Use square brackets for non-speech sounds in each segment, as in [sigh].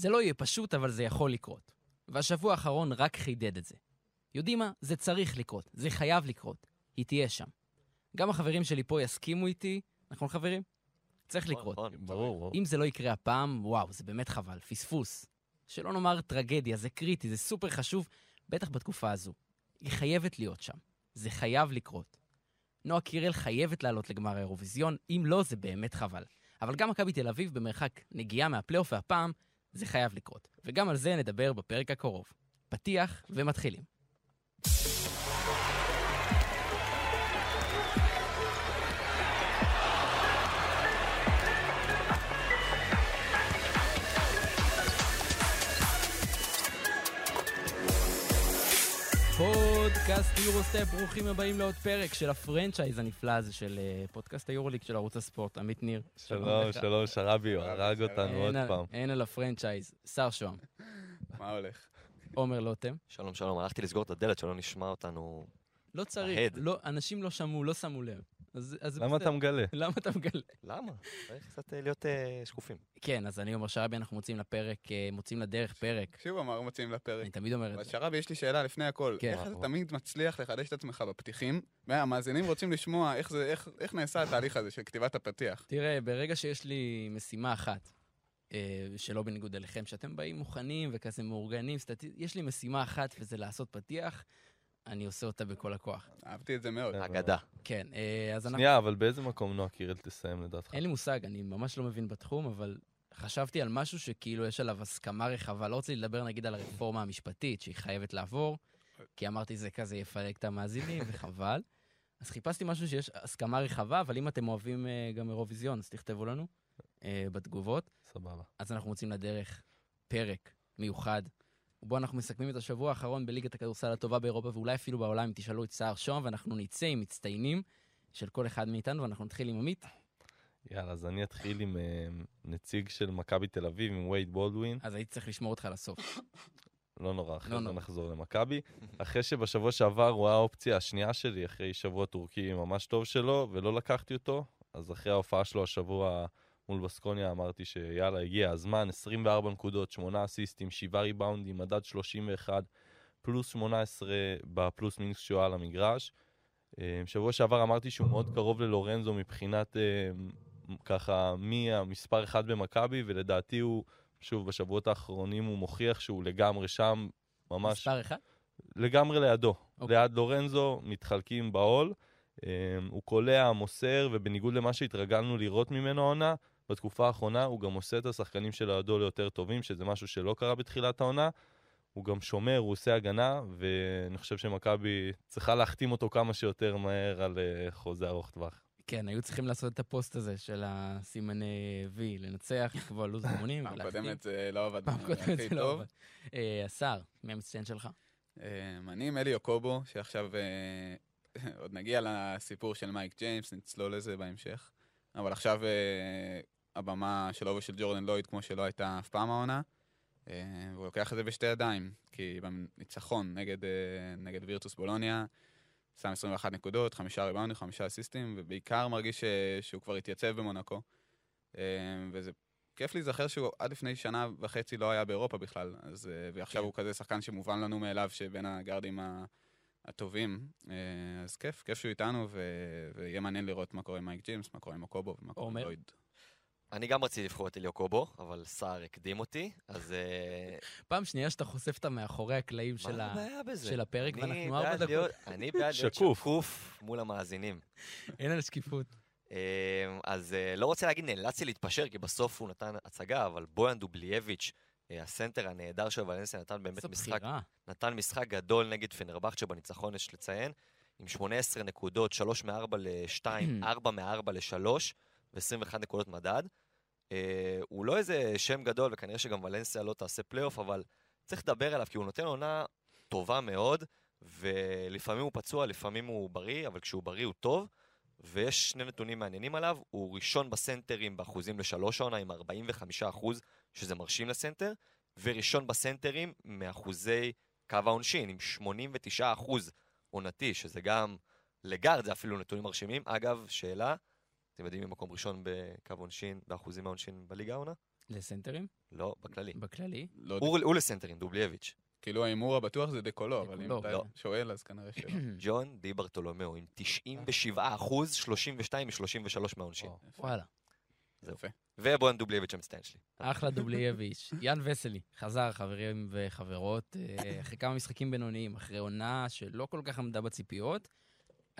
זה לא יהיה פשוט, אבל זה יכול לקרות. והשבוע האחרון רק חידד את זה. יודעים מה? זה צריך לקרות. זה חייב לקרות. היא תהיה שם. גם החברים שלי פה יסכימו איתי, נכון חברים? צריך לקרות. נכון, נכון, ברור, ברור. אם זה לא יקרה הפעם, וואו, זה באמת חבל, פספוס. שלא נאמר טרגדיה, זה קריטי, זה סופר חשוב, בטח בתקופה הזו. היא חייבת להיות שם. זה חייב לקרות. נועה קירל חייבת לעלות לגמר האירוויזיון, אם לא, זה באמת חבל. אבל גם מכבי תל אביב במרחק נגיעה מהפלייאוף, והפעם זה חייב לקרות. וגם על זה נדבר בפרק הקרוב. פתיח ומתחילים. פודקאסט יורוסטפ, ברוכים הבאים לעוד פרק של הפרנצ'ייז הנפלא הזה של אה, פודקאסט היורוליג של ערוץ הספורט. עמית ניר. שלום. שלום, שרבי, הוא הרג אותנו עוד פעם. אין על הפרנצ'ייז. שר שוהם. [laughs] מה הולך? עומר לוטם. שלום, שלום, הלכתי לסגור את הדלת שלא נשמע אותנו. לא צריך. לא, אנשים לא שמעו, לא שמו לב. אז, אז למה אתה בסדר. מגלה? למה אתה מגלה? למה? צריך קצת אה, להיות אה, שקופים. כן, אז אני אומר שרבי, אנחנו מוצאים לפרק, אה, מוצאים לדרך פרק. תקשיבו מה מוצאים לפרק. אני תמיד אומר את זה. שרבי, יש לי שאלה לפני הכל. כן. איך אתה תמיד מצליח לחדש את עצמך בפתיחים? והמאזינים רוצים לשמוע איך זה- איך- איך נעשה התהליך הזה של כתיבת הפתיח. תראה, ברגע שיש לי משימה אחת, שלא בניגוד אליכם, שאתם באים מוכנים וכזה מאורגנים, סטטי... יש לי משימה אחת וזה לעשות פתיח, אני עושה אותה בכל הכוח. אהבתי את זה מאוד. אגדה. כן, אה, אז אנחנו... שנייה, אבל באיזה מקום נועה קירל תסיים לדעתך? אין לי מושג, אני ממש לא מבין בתחום, אבל חשבתי על משהו שכאילו יש עליו הסכמה רחבה. לא רוצה לדבר נגיד על הרפורמה המשפטית שהיא חייבת לעבור, כי אמרתי זה כזה יפלג את המאזינים, [laughs] וחבל. אז חיפשתי משהו שיש הסכמה רחבה, אבל אם אתם אוהבים אה, גם אירוויזיון, אז תכתבו לנו אה, בתגובות. סבבה. אז אנחנו מוצאים לדרך פרק מיוחד, ובו אנחנו מסכמים את השבוע האחרון בליגת הכדורסל הטובה באירופה, ואולי אפילו בעולם, אם תשאלו את סער שוהם, ואנחנו נצא עם מצטיינים של כל אחד מאיתנו, ואנחנו נתחיל עם עמית. יאללה, אז אני אתחיל עם אה, נציג של מכבי תל אביב, עם וייד בולדווין. אז הייתי צריך לשמור אותך לסוף. לא נורא, אחרי לא זה. נחזור למכבי. אחרי שבשבוע שעבר הוא היה האופציה השנייה שלי, אחרי שבוע טורקי ממש טוב שלו, ולא לקחתי אותו, אז אחרי ההופעה שלו השבוע מול בסקוניה אמרתי שיאללה, הגיע הזמן, 24 נקודות, 8 אסיסטים, 7 ריבאונדים, מדד 31, פלוס 18 בפלוס מינוס שהוא על המגרש. אה, שבוע שעבר אמרתי שהוא מאוד קרוב ללורנזו מבחינת אה, ככה מי המספר אחד במכבי, ולדעתי הוא, שוב, בשבועות האחרונים הוא מוכיח שהוא לגמרי שם, ממש מספר אחד? לגמרי לידו. אוקיי. ליד לורנזו, מתחלקים בעול. אה, הוא קולע, מוסר, ובניגוד למה שהתרגלנו לראות ממנו העונה, בתקופה האחרונה הוא גם עושה את השחקנים שלידו ליותר טובים, שזה משהו שלא קרה בתחילת העונה. הוא גם שומר, הוא עושה הגנה, ואני חושב שמכבי צריכה להחתים אותו כמה שיותר מהר על אה, חוזה ארוך טווח. כן, היו צריכים לעשות את הפוסט הזה של הסימני וי, לנצח, לקבוע לו"ז אימונים פעם. קודמת זה לא עבד פעם קודמת הכי זה לא טוב. עבד. אה, השר, מי המצטיין שלך? אמ, אני עם אלי אוקובו, שעכשיו אה, [laughs] עוד נגיע לסיפור של מייק ג'יימס, נצלול לזה בהמשך. אבל עכשיו אה, הבמה שלו ושל ג'ורדן לויד כמו שלא הייתה אף פעם העונה. אה, והוא לוקח את זה בשתי ידיים, כי בניצחון נגד, אה, נגד וירטוס בולוניה, שם 21 נקודות, חמישה ריבאונדים, חמישה אסיסטים, ובעיקר מרגיש ש, שהוא כבר התייצב במונקו. אה, וזה כיף להיזכר שהוא עד לפני שנה וחצי לא היה באירופה בכלל, אז, אה, ועכשיו כן. הוא כזה שחקן שמובן לנו מאליו שבין הגארדים הטובים. אה, אז כיף, כיף שהוא איתנו, ו- ויהיה מעניין לראות מה קורה עם מייק ג'יימס, מה קורה עם אוקובו ומה קורה עם? לויד. אני גם רציתי לבחור את אליו קובו, אבל סער הקדים אותי, אז אה, פעם שנייה שאתה חושף את מאחורי הקלעים של ה-? של הפרק, אני ואנחנו ארבע דקות. להיות- אני בעד להיות שקוף. מול המאזינים. אין על שקיפות. אה, אז אה, לא רוצה להגיד נאלצתי להתפשר, כי בסוף הוא נתן הצגה, אבל בויאן דובליאביץ', אה, הסנטר הנהדר של ולנסיה, נתן באמת משחק. נתן משחק גדול נגד פנרבכצ'ה בניצחון, יש לציין, עם 18 נקודות, 3 מ-4 ל-2, 4 מ-4 ל-3 ו-21 נקודות מדד. אה, הוא לא איזה שם גדול, וכנראה שגם ולנסיה לא תעשה פלייאוף, אבל צריך לדבר עליו, כי הוא נותן עונה טובה מאוד, ולפעמים הוא פצוע, לפעמים הוא בריא, אבל כשהוא בריא הוא טוב. ויש שני נתונים מעניינים עליו, הוא ראשון בסנטרים באחוזים לשלוש העונה עם 45 אחוז, שזה מרשים לסנטר, וראשון בסנטרים מאחוזי קו העונשין, עם 89 אחוז עונתי, שזה גם לגארד, זה אפילו נתונים מרשימים. אגב, שאלה, אתם יודעים מי מקום ראשון בקו עונשין, באחוזים העונשין בליגה העונה? לסנטרים, לא, בכללי. בכללי. לא, הוא לסנטרים, דובלייביץ'. כאילו ההימור הבטוח זה דקולו, אבל אם. אתה לא. שואל, אז כנראה שלא. [clears throat] ג'ון די ברטולומיאו עם 97 אחוז, 32 מ-33 מהעונשין. וואלה. זהו. יפה. ובויאן דובלייביץ' המצטיין שלי. אחלה דובלייביץ'. יאן וסלי, חזר, חברים וחברות, אה, אחרי כמה משחקים בינוניים, אחרי עונה שלא כל כך עמדה בציפיות.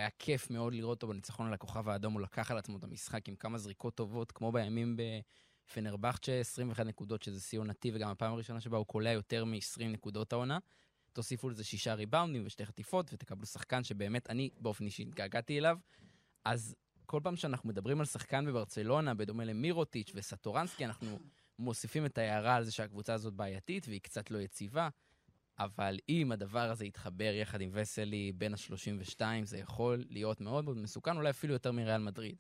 היה כיף מאוד לראות אותו בניצחון על הכוכב האדום, הוא לקח על עצמו את המשחק עם כמה זריקות טובות, כמו בימים בפנרבכצ'ה, 21 נקודות, שזה שיא עונתי, וגם הפעם הראשונה שבה הוא קולע יותר מ-20 נקודות העונה. תוסיפו לזה שישה ריבאונדים ושתי חטיפות, ותקבלו שחקן שבאמת אני באופן אישי התגעגעתי אליו. אז כל פעם שאנחנו מדברים על שחקן בברצלונה, בדומה למירוטיץ' וסטורנסקי, אנחנו מוסיפים את ההערה על זה שהקבוצה הזאת בעייתית והיא קצת לא יציבה, אבל אם הדבר הזה יתחבר יחד עם וסלי בין ה-32, זה יכול להיות מאוד מאוד מסוכן, אולי אפילו יותר מריאל מדריד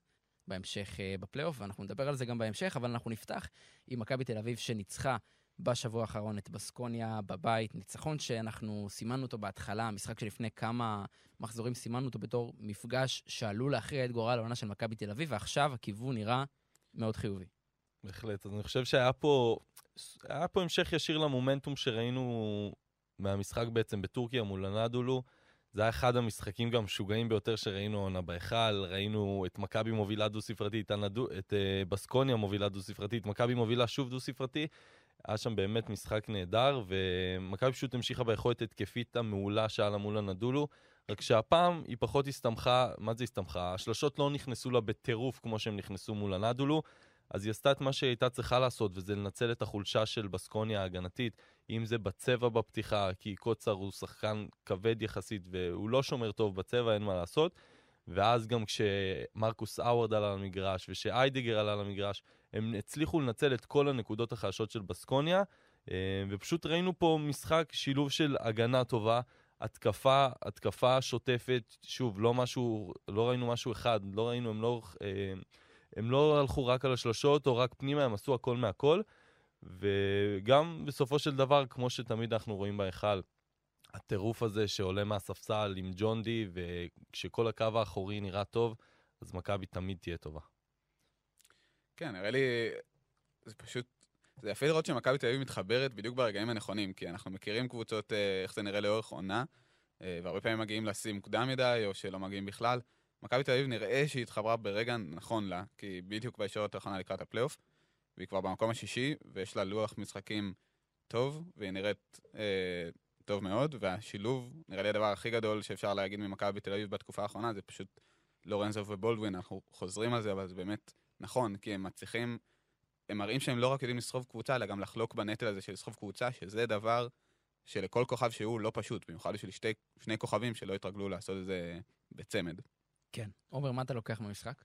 בהמשך אה, בפלייאוף, ואנחנו נדבר על זה גם בהמשך, אבל אנחנו נפתח עם מכבי תל אביב שניצחה בשבוע האחרון את בסקוניה בבית, ניצחון שאנחנו סימנו אותו בהתחלה, משחק שלפני כמה מחזורים סימנו אותו בתור מפגש שעלול להכריע את גורל העונה של מכבי תל אביב, ועכשיו הכיוון נראה מאוד חיובי. בהחלט. אז אני חושב שהיה פה, היה פה המשך ישיר למומנטום שראינו מהמשחק בעצם בטורקיה מול הנדולו. זה היה אחד המשחקים גם משוגעים ביותר שראינו עונה בהיכל, ראינו את מכבי מובילה דו-ספרתית, את uh, בסקוניה מובילה דו-ספרתית, מכבי מובילה שוב דו-ספרתי. היה שם באמת משחק נהדר, ומכבי פשוט המשיכה ביכולת התקפית המעולה שהיה לה מול הנדולו, רק שהפעם היא פחות הסתמכה, מה זה הסתמכה? השלשות לא נכנסו לה בטירוף כמו שהם נכנסו מול הנדולו, אז היא עשתה את מה שהיא הייתה צריכה לעשות, וזה לנצל את החולשה של בסקוניה ההגנתית, אם זה בצבע בפתיחה, כי קוצר הוא שחקן כבד יחסית והוא לא שומר טוב בצבע, אין מה לעשות. ואז גם כשמרקוס אאוורד עלה למגרש ושאיידיגר עלה למגרש, הם הצליחו לנצל את כל הנקודות החלשות של בסקוניה, אה, ופשוט ראינו פה משחק, שילוב של הגנה טובה, התקפה, התקפה שוטפת, שוב, לא משהו, לא ראינו משהו אחד, לא ראינו, הם לא, אה, הם לא הלכו רק על השלושות או רק פנימה, הם עשו הכל מהכל. וגם בסופו של דבר, כמו שתמיד אנחנו רואים בהיכל, הטירוף הזה שעולה מהספסל עם ג'ון די, וכשכל הקו האחורי נראה טוב, אז מכבי תמיד תהיה טובה. כן, נראה לי, זה פשוט, זה יפה לראות שמכבי תל אביב מתחברת בדיוק ברגעים הנכונים, כי אנחנו מכירים קבוצות, אה, איך זה נראה לאורך עונה, אה, והרבה פעמים מגיעים לשיא מוקדם מדי, או שלא מגיעים בכלל. מכבי תל אביב נראה שהיא התחברה ברגע נכון לה, כי בדיוק בישורת האחרונה לקראת הפלייאוף, והיא כבר במקום השישי, ויש לה לוח משחקים טוב, והיא נראית אה, טוב מאוד, והשילוב, נראה לי הדבר הכי גדול שאפשר להגיד ממכבי תל אביב בתקופה האחרונה, זה פשוט לורנזו ובולדווין, אנחנו חוזרים על זה, אבל זה באמת נכון, כי הם מצליחים, הם מראים שהם לא רק יודעים לסחוב קבוצה, אלא גם לחלוק בנטל הזה של לסחוב קבוצה, שזה דבר שלכל כוכב שהוא לא פשוט, במיוחד בשביל שני כוכבים שלא התרגלו לעשות את זה בצמד. כן. עומר, מה אתה לוקח מהמשחק?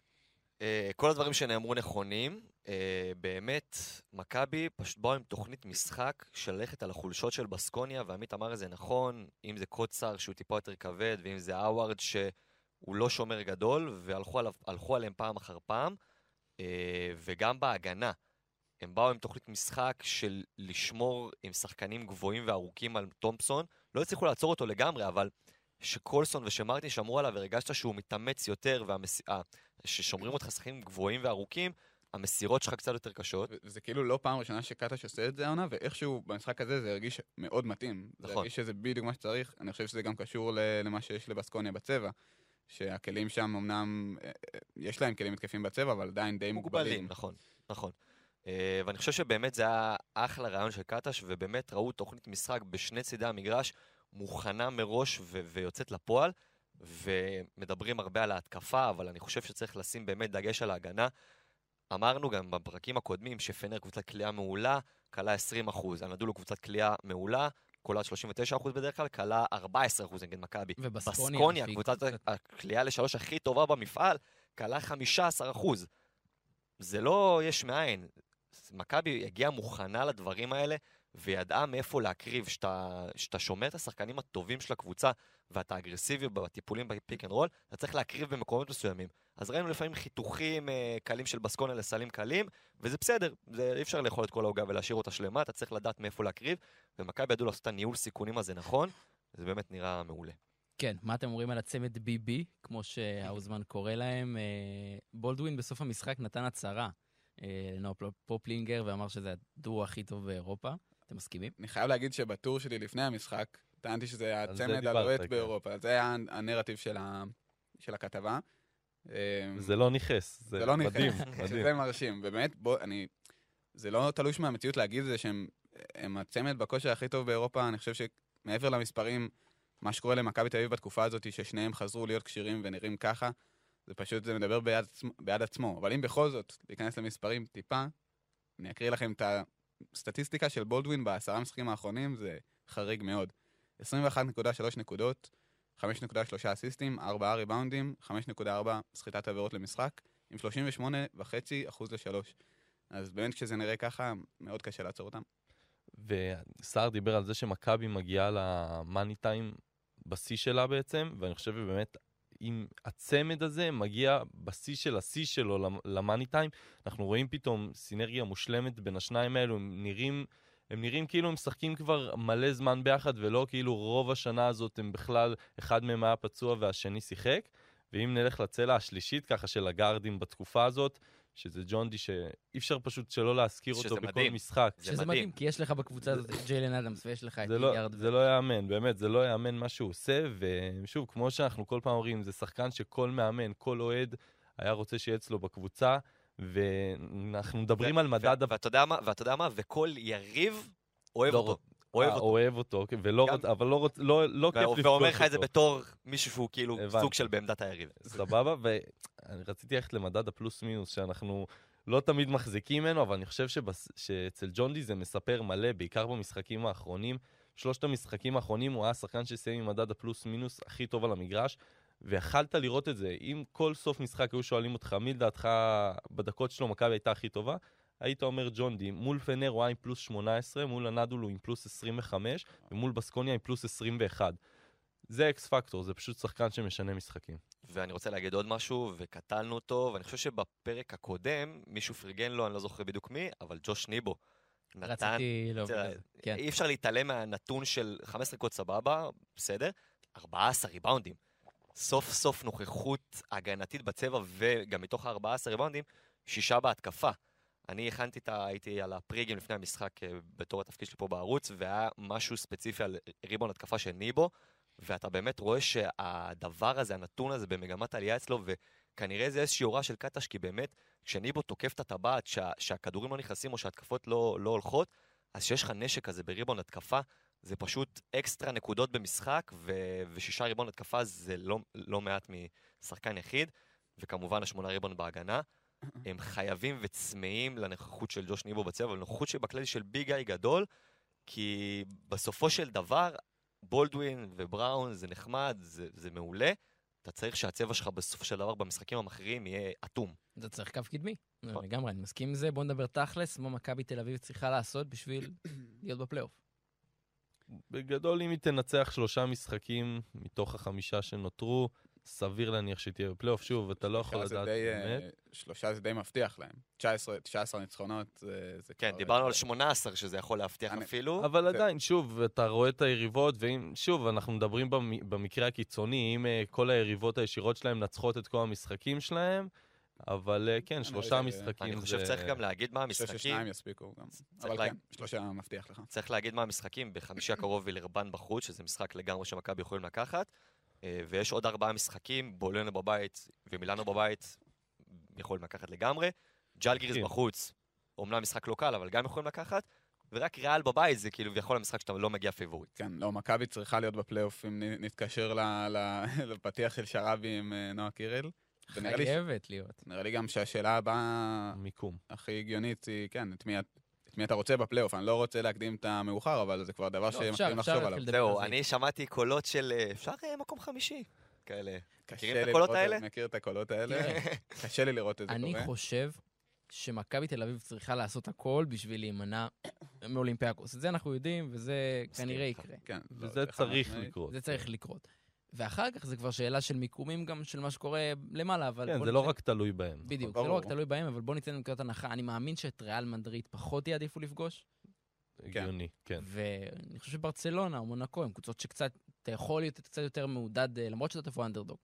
אה, כל הדברים שנאמרו נכונים. אה, באמת, מכבי פשוט באו עם תוכנית משחק של ללכת על החולשות של בסקוניה, ועמית אמר את זה נכון, אם זה קוצר שהוא טיפה יותר כבד, ואם זה האווארד שהוא לא שומר גדול, והלכו עליו, עליהם פעם אחר פעם, אה, וגם בהגנה. הם באו עם תוכנית משחק של לשמור עם שחקנים גבוהים וארוכים על תומפסון. לא הצליחו לעצור אותו לגמרי, אבל שקולסון ושמרטין שמרו עליו והרגשת שהוא מתאמץ יותר, והמס... אה, ששומרים אותך שחקנים גבוהים וארוכים, המסירות שלך קצת יותר קשות. וזה כאילו לא פעם ראשונה שקטש עושה את זה העונה, ואיכשהו במשחק הזה זה הרגיש מאוד מתאים. זה נכון. הרגיש שזה בדיוק מה שצריך, אני חושב שזה גם קשור למה שיש לבסקוניה בצבע. שהכלים שם אמנם, אה, אה, יש להם כלים מתקפים בצבע, אבל עדיין די מוגבלים. נכון, נכון. אה, ואני חושב שבאמת זה היה אחלה רעיון של קטש, ובאמת ראו תוכנית משחק בשני צידי המגרש, מוכנה מראש ו- ויוצאת לפועל, ומדברים הרבה על ההתקפה, אבל אני חושב שצריך לשים באמת דגש על ההגנה. אמרנו גם בפרקים הקודמים שפנר קבוצת כליאה מעולה, כלה 20 אחוז, הנדולו קבוצת כליאה מעולה, קולעת 39 אחוז בדרך כלל, כלה 14 אחוז נגד מכבי. ובסקוניה, קבוצת הכלייה לשלוש הכי טובה במפעל, כלה 15 אחוז. זה לא יש מאין. מכבי הגיעה מוכנה לדברים האלה, וידעה מאיפה להקריב. שאתה שאתה שומר את השחקנים הטובים של הקבוצה, ואתה אגרסיבי בטיפולים ב pick and roll, אתה צריך להקריב במקומות מסוימים. אז ראינו לפעמים חיתוכים אה, קלים של בסקוניה לסלים קלים, וזה בסדר, זה, אי אפשר לאכול את כל העוגה ולהשאיר אותה שלמה, אתה צריך לדעת מאיפה להקריב, ומכבי ידעו לעשות את הניהול סיכונים הזה נכון, זה באמת נראה מעולה. כן, מה אתם אומרים על הצמד BB, כמו שהאוזמן קורא להם? אה, בולדווין בסוף המשחק נתן הצהרה. אה, לנועה פל- פופלינגר, ואמר שזה הדואו הכי טוב באירופה. אתם מסכימים? אני חייב להגיד שבטור שלי לפני המשחק, טענתי שזה זה הצמד דיברת, הלוהט כן. באירופה. זה היה הנרטיב של ה- של הכתבה. אה, זה לא נכס, זה זה לא מדהים, [laughs] מדהים. שזה מרשים. ובאמת, בוא, אני... זה לא תלוש מהמציאות להגיד את זה שהם הם הצמד בכושר הכי טוב באירופה. אני חושב שמעבר למספרים, מה שקורה למכבי תל אביב בתקופה הזאת, ששניהם חזרו להיות כשירים ונראים ככה, זה פשוט, זה מדבר בעד, בעד עצמו. אבל אם בכל זאת, להיכנס למספרים טיפה, אני אקריא לכם את הסטטיסטיקה של בולדווין בעשרה משחקים האחרונים, זה חריג מאוד. 21.3 נקודות, 5.3 אסיסטים, 4 ריבאונדים, 5.4 סחיטת עבירות למשחק, עם 38.5% ל-3. אז באמת כשזה נראה ככה, מאוד קשה לעצור אותם. וסער דיבר על זה שמכבי מגיעה למאני טיים בשיא שלה בעצם, ואני חושב שבאמת, אם הצמד הזה מגיע בשיא של השיא שלו למ- למאני טיים, אנחנו רואים פתאום סינרגיה מושלמת בין השניים האלו, הם נראים... הם נראים כאילו הם משחקים כבר מלא זמן ביחד, ולא כאילו רוב השנה הזאת הם בכלל, אחד מהם היה פצוע והשני שיחק. ואם נלך לצלע השלישית ככה של הגארדים בתקופה הזאת, שזה ג'ון די שאי אפשר פשוט שלא להזכיר אותו בכל מדהים. משחק. זה שזה מדהים. מדהים, כי יש לך בקבוצה הזאת את ג'יילן אדמס ויש לך את זה לא. זה לא יאמן, באמת, זה לא יאמן מה שהוא עושה, ושוב, כמו שאנחנו כל פעם אומרים, זה שחקן שכל מאמן, כל אוהד, היה רוצה שיהיה אצלו בקבוצה, ואנחנו מדברים ו- על מדד... ו- ואתה יודע מה, ואתה יודע מה, וכל יריב אוהב לא אותו. אוהב אה, אותו. אוהב אותו, כן, ולא גם- אבל לא לא לא כיף לפגוש ואומר לך את זה אותו. בתור מישהו שהוא כאילו הבנתי. סוג של בעמדת היריב. סבבה, ואני רציתי ללכת למדד הפלוס מינוס, שאנחנו לא תמיד מחזיקים ממנו, אבל אני חושב שבס... שאצל ג'ון די זה מספר מלא, בעיקר במשחקים האחרונים. שלושת המשחקים האחרונים הוא היה השחקן שסיים עם מדד הפלוס מינוס הכי טוב על המגרש, ויכלת לראות את זה. אם כל סוף משחק היו שואלים אותך מי לדעתך בדקות שלו מכבי הייתה הכי טובה, היית אומר ג'ון די. מול פנר הוא היה עם פלוס 18, מול הנדול הוא עם פלוס 25, ומול בסקוניה עם פלוס 21. זה אקס פקטור, זה פשוט שחקן שמשנה משחקים. ואני רוצה להגיד עוד משהו, וקטלנו אותו, ואני חושב שבפרק הקודם, מישהו פרגן לו, אני לא זוכר בדיוק מי, אבל ג'וש ניבו. נתן, רציתי להוביל את זה. כן. אי אפשר להתעלם מהנתון של 15 דקות סבבה, בסדר, 14 ריבאונדים. סוף סוף נוכחות הגנתית בצבע, וגם מתוך ה-14 ריבאונדים, שישה בהתקפה. אני הכנתי את ה... הייתי על הפריגים לפני המשחק אה, בתור התפקיד שלי פה בערוץ, והיה משהו ספציפי על ריבון התקפה של ניבו, ואתה באמת רואה שהדבר הזה, הנתון הזה במגמת עלייה אצלו, וכנראה זה איזושהי הוראה של קטש, כי באמת, כשניבו תוקף את הטבעת, שה, שהכדורים לא נכנסים או שההתקפות לא, לא הולכות, אז כשיש לך נשק כזה בריבון התקפה, זה פשוט אקסטרה נקודות במשחק, ו- ושישה ריבון התקפה זה לא, לא מעט משחקן יחיד, וכמובן השמונה ריבון בהגנה. הם חייבים וצמאים לנוכחות של ג'וש ניבו בצבע, ולנוכחות שבכללי של ביג איי גדול, כי בסופו של דבר, בולדווין ובראון זה נחמד, זה, זה מעולה. אתה צריך שהצבע שלך בסופו של דבר במשחקים המכריעים יהיה אטום. אתה צריך קו קדמי. נכון. לגמרי, אני מסכים עם זה. בוא נדבר תכלס, מה מכבי תל אביב צריכה לעשות בשביל להיות בפלייאוף. בגדול, אם היא תנצח שלושה משחקים מתוך החמישה שנותרו, סביר להניח שהיא תהיה בפלייאוף. שוב, אתה לא יכול שלושה לדעת די, אה, באמת. שלושה זה די מבטיח להם. 19, 19 ניצחונות, זה, זה כן, כבר- דיברנו על 18 שזה יכול להבטיח אני- אפילו. אבל זה- עדיין, שוב, אתה רואה את היריבות, ואם, שוב, אנחנו מדברים במ- במקרה הקיצוני, אם אה, כל היריבות הישירות שלהם מנצחות את כל המשחקים שלהם, אבל אה, כן, שלושה ש- משחקים אני זה... חושב שצריך גם להגיד מה אני חושב המשחקים. ששניים יספיקו גם. אבל לה- כן, שלושה מבטיח לך. צריך להגיד מה המשחקים, בחמישי הקרוב וילרבן בחוץ, שזה משחק לגמרי שמכבי יכולים לקחת, אה, ויש עוד ארבעה משחקים, בולונו בבית ומילאנו בבית, יכולים לקחת לגמרי. ג'לגיריס כן. בחוץ, אומנם משחק לא קל, אבל גם יכולים לקחת, ורק ריאל בבית זה כאילו כביכול המשחק שאתה לא מגיע פיבוריט. כן, לא, מכבי צריכה להיות בפלייאוף אם נתקשר [laughs] לפתיח של שראבי עם אה, נועה קירל. חייבת להיות. נראה לי גם שהשאלה הבאה מיקום. הכי הגיונית היא, כן, את מי, את- את מי אתה רוצה בפלייאוף. אני לא רוצה להקדים את המאוחר, אבל זה כבר דבר אפשר, שמתחילים לחשוב עליו. זהו, על זה. אני שמעתי קולות של אה, אפשר אה, מקום חמישי, כאלה. מכירים את הקולות האלה? מכיר את הקולות האלה. [laughs] קשה לי לראות את זה אני קורה. חושב שמכבי תל אביב צריכה לעשות הכל בשביל להימנע מאולימפיאקוס. את זה אנחנו יודעים, וזה כנראה. יקרה. כן, לא, וזה צריך. לקרות. זה צריך לקרות. ואחר כך זה כבר שאלה של מיקומים גם של מה שקורה למעלה, אבל... כן, זה לא רק תלוי בהם. בדיוק, זה. לא רק תלוי בהם, אבל בוא ניתן לנקודת הנחה. אני מאמין שאת ריאל מדריד פחות יעדיפו לפגוש, הגיוני, כן. ואני חושב שברצלונה או מונקו הם קבוצות שקצת, אתה יכול להיות קצת יותר מעודד, אה, למרות שאתה תבוא אנדרדוג.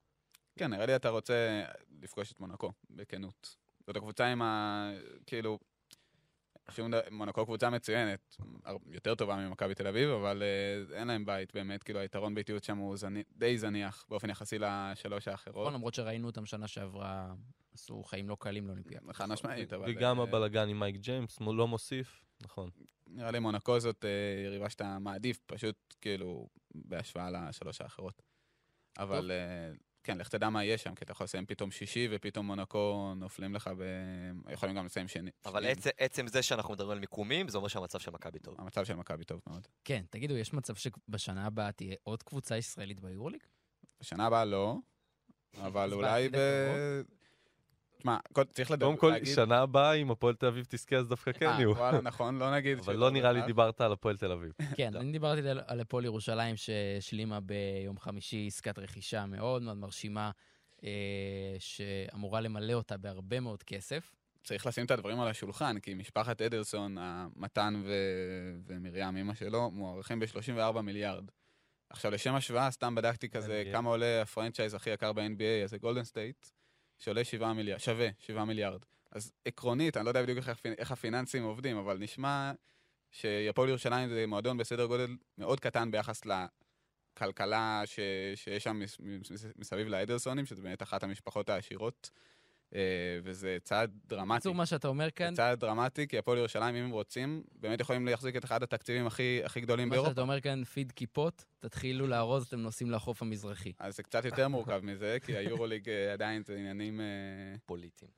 כן, נראה לי אתה רוצה לפגוש את מונקו, בכנות. זאת הקבוצה עם ה... כאילו... שום דבר, מונקו קבוצה מצוינת, יותר טובה ממכבי תל אביב, אבל אה, אין להם בית באמת, כאילו היתרון ביתיות שם הוא זני, די זניח באופן יחסי לשלוש האחרות. נכון, למרות שראינו אותם שנה שעברה, עשו חיים לא קלים לאולימפיאדה. חד משמעית, אבל... וגם אה, הבלגן עם מייק ג'יימס לא מוסיף, נכון. נראה לי מונקו זאת אה, יריבה שאתה מעדיף, פשוט כאילו בהשוואה לשלוש האחרות. אבל אה, כן, לך תדע מה יהיה שם, כי אתה יכול לסיים פתאום שישי, ופתאום מונקו נופלים לך ב... יכולים גם לסיים שני. אבל. עצם, עצם זה שאנחנו מדברים על מיקומים, זה אומר שהמצב של מכבי טוב. המצב של מכבי טוב מאוד. כן, תגידו, יש מצב שבשנה הבאה תהיה עוד קבוצה ישראלית ביורוליג? בשנה הבאה לא, אבל אולי ב... תשמע, צריך לדבר, קודם כל, שנה הבאה, אם הפועל תל אביב תזכה, אז דווקא כן אה, יהיו. וואלה, נכון, לא נגיד... אבל לא נראה לי. דיברת על הפועל תל אביב. [laughs] כן, לא. אני דיברתי על- על הפועל ירושלים שהשלימה ביום חמישי עסקת רכישה מאוד מאוד מרשימה, אה, שאמורה למלא אותה בהרבה מאוד כסף. צריך לשים את הדברים על השולחן, כי משפחת אדלסון, המתן ו- ומרים, אמא שלו, מוערכים ב-34 מיליארד. עכשיו, לשם השוואה, סתם בדקתי כזה, NBA. כמה עולה הפרנצ'ייז הכי יקר ב-NBA, אז זה גולדן סטייט, שעולה 7 מיליארד, שווה 7 מיליארד. אז עקרונית, אני לא יודע בדיוק איך, איך הפיננסים עובדים, אבל נשמע שהפועל ירושלים זה מועדון בסדר גודל מאוד קטן ביחס לכלכלה ש- שיש שם מס- מס- מסביב לאדלסונים, שזה באמת אחת המשפחות העשירות, וזה צעד דרמטי. בקיצור, מה שאתה אומר כאן, זה צעד דרמטי, כי הפועל ירושלים, אם הם רוצים, באמת יכולים להחזיק את אחד התקציבים הכי, הכי גדולים מה באירופה. שאתה אומר כאן, פיד כיפות, תתחילו לארוז, אתם נוסעים לחוף המזרחי. אז זה קצת יותר מורכב מזה, כי היורוליג אה, עדיין זה עניינים אה, פוליטיים.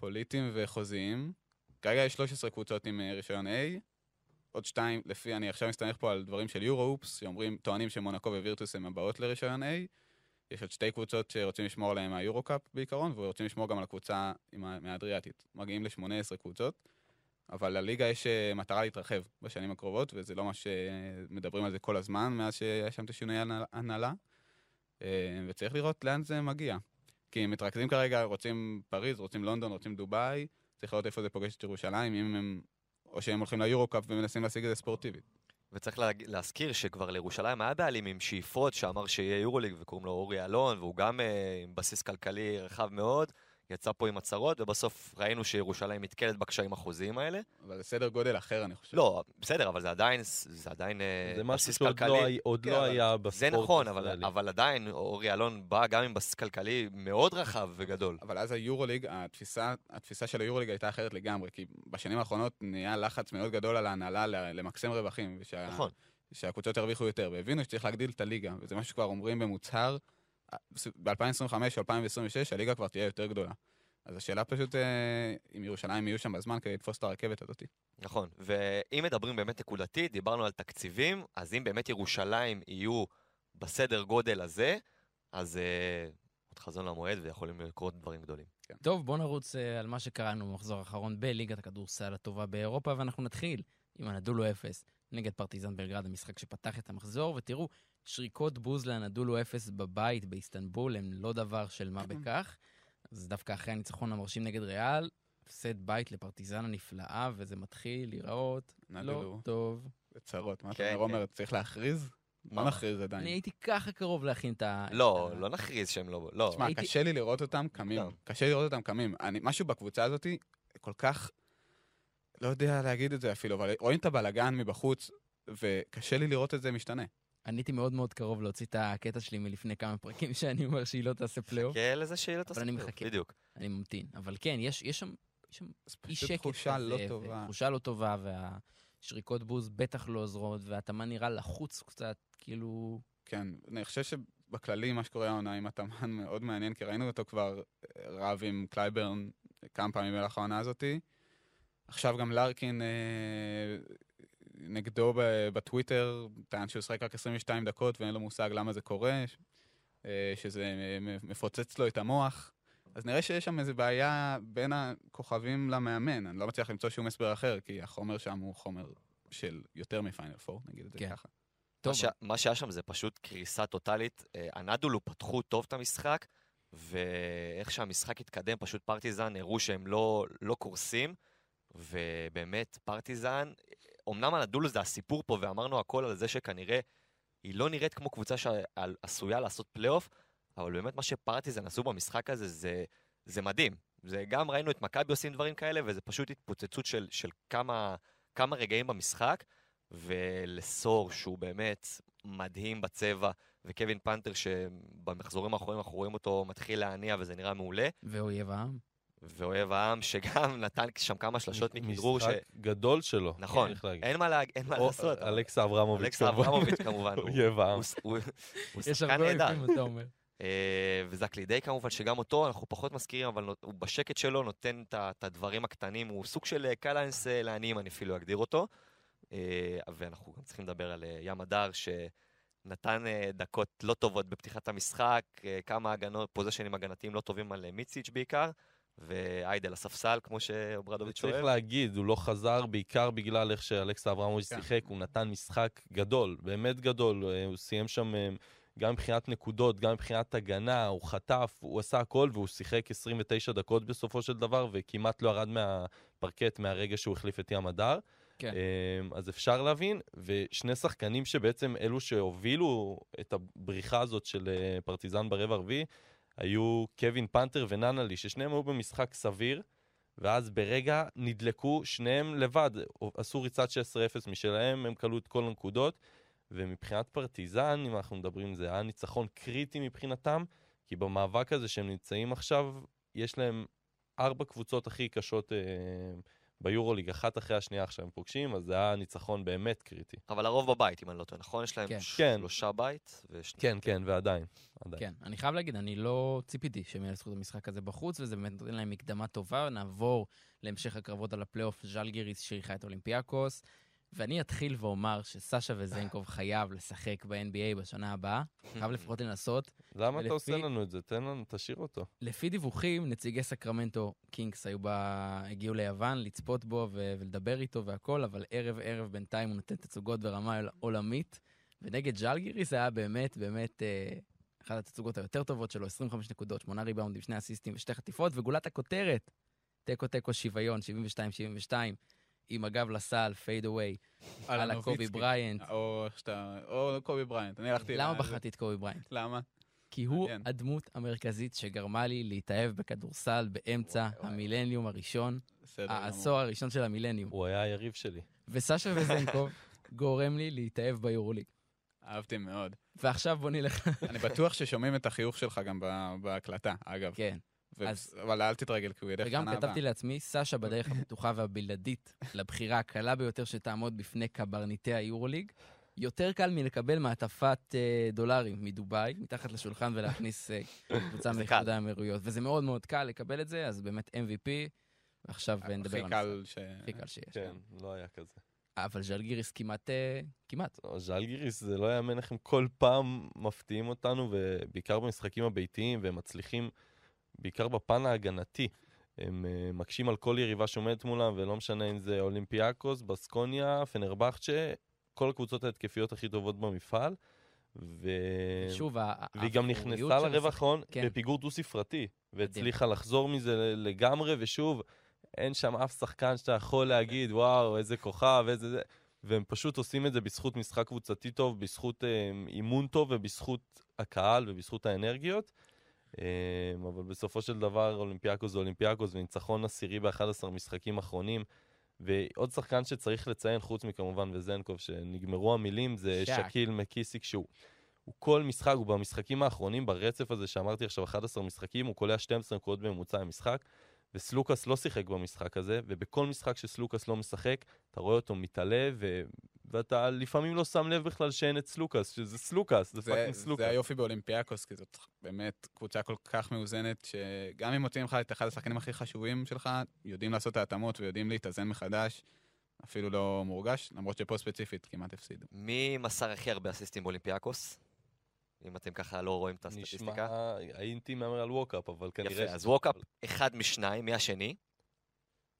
פוליטיים וחוזיים. כרגע יש 13 קבוצות עם אה, רישיון A, עוד שתיים, לפי, אני עכשיו מסתמך פה על דברים של יורו-אופס, שאומרים, טוענים שמונקו ווירטוס הם הבאות לרישיון A. יש עוד שתי קבוצות שרוצים לשמור עליהן מהיורו-קאפ בעיקרון, ורוצים לשמור גם על הקבוצה מהאדריאטית. מגיעים ל-18 קבוצות, אבל לליגה יש אה, מטרה להתרחב בשנים הקרובות, וזה לא מה שמדברים על זה כל הזמן, מאז שהיה שם את השינוי הנהלה. אה, וצריך לראות לאן זה מגיע. כי הם מתרכזים כרגע, רוצים פריז, רוצים לונדון, רוצים דובאי, צריך לראות איפה זה פוגש את ירושלים, אם הם... או שהם הולכים ליורו-קאפ ומנסים להשיג את זה ספורטיבית. וצריך לה, להזכיר שכבר לירושלים היה בעלים עם שאיפות שאמר שיהיה יורוליג וקוראים לו אורי אלון, והוא גם אה, עם בסיס כלכלי רחב מאוד, יצא פה עם הצהרות, ובסוף ראינו שירושלים נתקלת בקשיים החוזיים האלה. אבל זה סדר גודל אחר, אני חושב. לא, בסדר, אבל זה עדיין, זה עדיין אה, זה משהו בסיס שעוד כלכלי. לא, עוד כן, לא היה בספורט זה נכון, אבל. אבל עדיין אורי אלון בא גם עם בסיס כלכלי מאוד רחב וגדול. אבל אז היורוליג, התפיסה, התפיסה של היורוליג הייתה אחרת לגמרי, כי בשנים האחרונות נהיה לחץ מאוד גדול על ההנהלה למקסם רווחים, ושה, נכון. שהקבוצות ירוויחו יותר, והבינו שצריך להגדיל את הליגה, וזה מה שכבר אומרים במוצהר, ב-2025 או 2026 הליגה כבר תהיה יותר גדולה. אז השאלה פשוט אה, אם ירושלים יהיו שם בזמן כדי לתפוס את הרכבת הזאת. נכון, ואם מדברים באמת נקודתית, דיברנו על תקציבים, אז אם באמת ירושלים יהיו בסדר גודל הזה, אז אה, עוד חזון למועד ויכולים לקרות דברים גדולים. טוב, בואו נרוץ אה, על מה שקראנו במחזור האחרון בליגת הכדורסל הטובה באירופה, ואנחנו נתחיל עם הנדולו אפס נגד פרטיזן בלגרד, המשחק שפתח את המחזור, ותראו, שריקות בוז לנדולו אפס בבית באיסטנבול הם לא דבר של מה בכך. אז דווקא אחרי הניצחון המרשים נגד ריאל, הפסד בית לפרטיזן הנפלאה, וזה מתחיל להיראות לא. טוב. זה צרות, מה אתה כן, אומר, כן. עומר, צריך להכריז? לא מה? נכריז עדיין. אני הייתי ככה קרוב להכין את ה... לא, לא נכריז שהם לא... לא. תשמע, קשה לי לראות אותם קמים. קשה לי לראות אותם קמים. אני, משהו בקבוצה הזאת כל כך... לא יודע להגיד את זה אפילו, אבל רואים את הבלגן מבחוץ, וקשה לי לראות את זה משתנה. אני הייתי מאוד מאוד קרוב להוציא את הקטע שלי מלפני כמה פרקים, [laughs] שאני אומר שהיא לא תעשה פלייאוף. חכה לזה שהיא לא תעשה אני פלייאוף, מחכה. בדיוק. אני ממתין. אבל כן, יש, יש שם, יש שם זה אי פשוט שקט תחושה לא טובה. תחושה לא טובה, והשריקות בוז בטח לא עוזרות, והתאמן נראה לחוץ קצת, כאילו... כן, אני חושב שבכללי מה שקורה העונה עם התאמן מאוד מעניין, כי ראינו אותו כבר רב עם קלייברן כמה פעמים במהלך העונה הזאתי. עכשיו גם לארקין אה, נגדו בטוויטר, טען שהוא ישחק רק 22 דקות ואין לו מושג למה זה קורה, אה, שזה אה, מפוצץ לו את המוח. אז נראה שיש שם איזו בעיה בין הכוכבים למאמן. אני לא מצליח למצוא שום הסבר אחר, כי החומר שם הוא חומר של יותר מפיינל פור, נגיד את זה כן. ככה. טוב, מה, ש... מה שהיה שם זה פשוט קריסה טוטאלית. אה, אנדולו פתחו טוב את המשחק, ואיך שהמשחק התקדם, פשוט פרטיזן הראו שהם לא, לא קורסים, ובאמת פרטיזן, אמנם אנדולו זה הסיפור פה, ואמרנו הכל על זה שכנראה היא לא נראית כמו קבוצה שעשויה לעשות פלייאוף, אבל באמת מה שפרטיזן עשו במשחק הזה זה, זה מדהים. זה גם ראינו את מכבי עושים דברים כאלה, וזה פשוט התפוצצות של, של כמה, כמה רגעים במשחק, ולסור, שהוא באמת מדהים בצבע, וקווין פנתר, שבמחזורים האחרונים אנחנו רואים אותו מתחיל להניע וזה נראה מעולה, ואויב העם. ואוהב העם, [laughs] שגם נתן שם כמה שלשות מכדרור, ש... משחק גדול שלו. נכון. אין מה, להג... אין מה לעשות. אלכסה אברמוביץ'. כמובן. אברמוביץ' [laughs] כמובן. אויב העם. הוא- שחקן נהדר. אויבים, אתה אומר. אה, וזקלידי כמובן, שגם אותו אנחנו פחות מזכירים, אבל הוא בשקט שלו נותן את הדברים הקטנים, הוא סוג של אה, קלאנס אה, לעניים, אני אפילו אגדיר אותו. ואנחנו גם צריכים לדבר על ים הדר, שנתן דקות לא טובות בפתיחת המשחק, כמה הגנות, פוזיישנים הגנתיים לא טובים על מיציץ' בעיקר, ואיידל הספסל, כמו שאוברדוביץ' צריך אוהב. להגיד, הוא לא חזר בעיקר בגלל איך שאלכסה אברמוביץ' כן. שיחק, הוא נתן משחק גדול, באמת גדול, אה, הוא סיים שם אה, גם מבחינת נקודות, גם מבחינת הגנה, הוא חטף, הוא עשה הכל והוא שיחק 29 דקות בסופו של דבר, וכמעט לא ירד מהפרקט מהרגע שהוא החליף את ים הדר. כן. אה, אז אפשר להבין, ושני שחקנים שבעצם אלו שהובילו את הבריחה הזאת של פרטיזן ברבע הרביעי, היו קווין פנתר וננלי, ששניהם היו במשחק סביר, ואז ברגע נדלקו שניהם לבד, עשו ריצת 16-0 משלהם, הם כלו את כל הנקודות, ומבחינת פרטיזן, אם אנחנו מדברים, זה היה ניצחון קריטי מבחינתם, כי במאבק הזה שהם נמצאים עכשיו, יש להם ארבע קבוצות הכי קשות אה, ביורוליג, אחת אחרי השנייה עכשיו הם פוגשים, אז זה היה ניצחון באמת קריטי. אבל הרוב בבית, אם אני לא טועה, נכון? יש להם כן. כן. שלושה בית, ושני... כן, כן, ועדיין. עדיין. כן, אני חייב להגיד, אני לא ציפיתי שהם ינצחו את המשחק הזה בחוץ, וזה באמת נותן להם מקדמה טובה. נעבור להמשך הקרבות על הפלייאוף, ז'לגיריס שאירחה את אולימפיאקוס. ואני אתחיל ואומר שסאשה וזנקוב חייב לשחק ב-NBA בשנה הבאה, חייב לפחות לנסות. למה אתה ולפי- עושה לנו את זה? תן לנו, תשאיר אותו. לפי דיווחים, נציגי סקרמנטו קינגס היו בה, הגיעו ליוון לצפות בו ו- ולדבר איתו והכל, אבל ערב-ערב בינתיים הוא נותן תצוגות ברמה עול- עולמית. ונגד ז'לגיריס זה היה באמת, באמת אה, אחת התצוגות היותר טובות שלו, 25 נקודות, 8 ריבאונדים, 2 אסיסטים ושתי חטיפות, וגולת הכותרת, תיקו תיקו שוויון, 72-72, עם הגב לסל, fade away, על הקובי. בריינט. או שאתה... או קובי בריינט. אני הלכתי... למה בחרתי את קובי בריינט? למה? כי הוא מעניין. הדמות המרכזית שגרמה לי להתאהב בכדורסל באמצע וואי. המילניום הראשון. העשור הראשון של המילניום. הוא היה היריב שלי. וסשה וזנקוב [laughs] גורם לי להתאהב ביורוליג. אהבתי מאוד. ועכשיו בוא נלך... אני בטוח ששומעים את החיוך שלך גם ב- בהקלטה, אגב. כן. ו- אז- אבל אל תתרגל, כי הוא ילך וגם. כתבתי לעצמי, סשה בדרך הבטוחה והבלעדית לבחירה הקלה ביותר שתעמוד בפני קברניטי היורוליג. יותר קל מלקבל מעטפת אה, דולרים מדובאי, מתחת לשולחן ולהכניס אה, קבוצה [laughs] מאיחוד. האמירויות. וזה מאוד מאוד קל לקבל את זה, אז באמת MVP, ועכשיו נדבר הכי על קל המשחק. ש... הכי קל שיש. כן, לא היה כזה. אבל ז'לגיריס כמעט, אה, כמעט. לא, ז'לגיריס זה לא יאמן איך הם כל פעם מפתיעים אותנו, ובעיקר במשחקים הביתיים, והם מצליחים, בעיקר בפן ההגנתי. הם uh, מקשים על כל יריבה שעומדת מולם, ולא משנה אם זה אולימפיאקוס, בסקוניה, פנרבחצ'ה, כל הקבוצות ההתקפיות הכי טובות במפעל. ו... שוב, והיא גם נכנסה השחק- האחרון כן. בפיגור דו-ספרתי, והצליחה לחזור מזה לגמרי, ושוב, אין שם אף שחקן שאתה יכול להגיד, וואו, איזה כוכב, איזה זה, והם פשוט עושים את זה בזכות משחק קבוצתי טוב, בזכות אה, אימון טוב ובזכות הקהל ובזכות האנרגיות. אה, אבל בסופו של דבר אולימפיאקוס זה אולימפיאקוס וניצחון עשירי ב-11 משחקים אחרונים. ועוד שחקן שצריך לציין, חוץ מכמובן וזנקוב, שנגמרו המילים, זה שק. שקיל מקיסיק, שהוא הוא כל משחק, הוא במשחקים האחרונים, ברצף הזה שאמרתי עכשיו, 11 משחקים, הוא קולע 12 נקודות בממוצע למשחק, וסלוקאס לא שיחק במשחק הזה, ובכל משחק שסלוקאס לא משחק, אתה רואה אותו מתעלה, ו... ואתה לפעמים לא שם לב בכלל שאין את סלוקאס, שזה סלוקאס, זה זה, fucking סלוקאס. זה היופי באולימפיאקוס, כי זאת באמת קבוצה כל כך מאוזנת, שגם אם מוצאים לך את אחד השחקנים הכי חשובים שלך, יודעים לעשות את ההתאמות ויודעים להתאזן מחדש, אפילו לא מורגש, למרות שפה ספציפית כמעט הפסידו. מי מסר הכי הרבה אסיסטים באולימפיאקוס? אם אתם ככה לא רואים את נשמע, הסטטיסטיקה. הייתי מהמר על ווקאפ, אבל כנראה... יפה, אז ווקאפ אחד משניים, מי השני?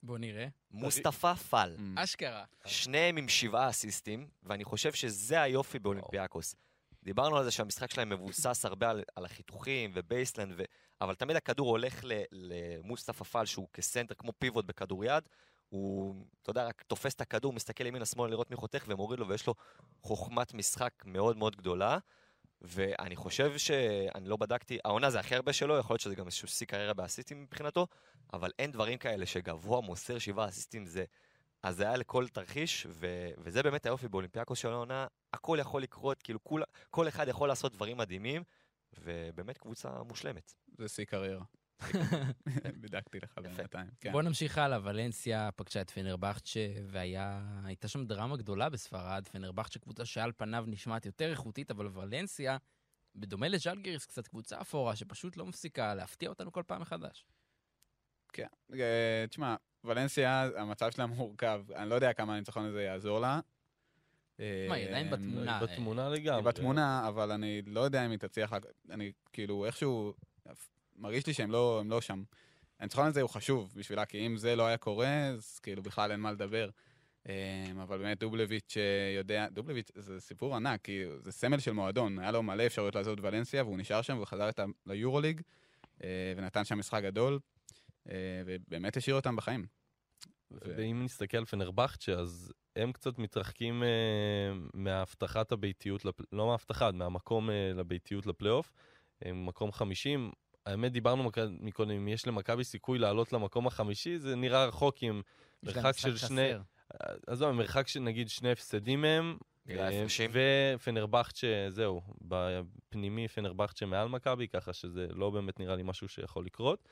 בוא נראה. מוסטפא פאל. ממ. אשכרה. שניהם עם שבעה אסיסטים, ואני חושב שזה היופי באולימפיאקוס. דיברנו על זה שהמשחק שלהם מבוסס הרבה על, על החיתוכים ו baseline, ו... אבל תמיד הכדור הולך ל- למוסטפא פאל, שהוא כסנטר כמו פיבוט בכדוריד. הוא, אתה יודע, רק תופס את הכדור, מסתכל ימינה שמאלה לראות מי חותך ומוריד לו, ויש לו חוכמת משחק מאוד מאוד גדולה. ואני חושב ש... אני לא בדקתי, העונה זה הכי הרבה שלו, יכול להיות שזה גם איזשהו שיא קריירה באסיסטים מבחינתו, אבל אין דברים כאלה שגבוה מוסר שבעה אסיסטים זה הזיה לכל תרחיש, ו... וזה באמת היופי באולימפיאקוס של העונה, הכל יכול לקרות, כאילו כול... כל אחד יכול לעשות דברים מדהימים, ובאמת קבוצה מושלמת. זה שיא קריירה. [laughs] בדקתי לך בינתיים. כן. בוא נמשיך הלאה, ולנסיה פגשה את פנרבכצ'ה, והייתה שם דרמה גדולה בספרד. פנרבכצ'ה קבוצה שעל פניו נשמעת יותר איכותית, אבל ולנסיה, בדומה לז'לגיריס, קצת קבוצה אפורה שפשוט לא מפסיקה להפתיע אותנו כל פעם מחדש. כן, אה, תשמע, ולנסיה, המצב שלה מורכב. אני לא יודע כמה הניצחון הזה יעזור לה. מה, היא עדיין אה, בתמונה. היא בתמונה לגמרי. היא בתמונה, אבל אני לא יודע אם היא תצליח, אני כאילו איכשהו, מרגיש לי שהם לא, לא שם. הניצחון הזה הוא חשוב בשבילה, כי אם זה לא היה קורה, אז כאילו בכלל אין מה לדבר. אמ, אבל באמת דובלביץ' אה, יודע, דובלביץ' זה סיפור ענק, כי זה סמל של מועדון, היה לו מלא אפשרויות לעזוב את ולנסיה, והוא נשאר שם וחזר ליורוליג, אה, ונתן שם משחק גדול, אה, ובאמת השאיר אותם בחיים. ואם נסתכל על פנרבכצ'ה, אז הם קצת מתרחקים מהבטחת הביתיות. לא מהבטחת, מהמקום לביתיות לפלייאוף. הם מקום 50. האמת, דיברנו מק... מקודם, אם יש למכבי סיכוי לעלות למקום החמישי, זה נראה רחוק עם מרחק של שני... חסר. עזוב, מרחק של נגיד שני הפסדים מהם. אה. ופנרבכצ'ה, זהו, בפנימי פנרבכצ'ה מעל מכבי, ככה שזה לא באמת נראה לי משהו שיכול לקרות.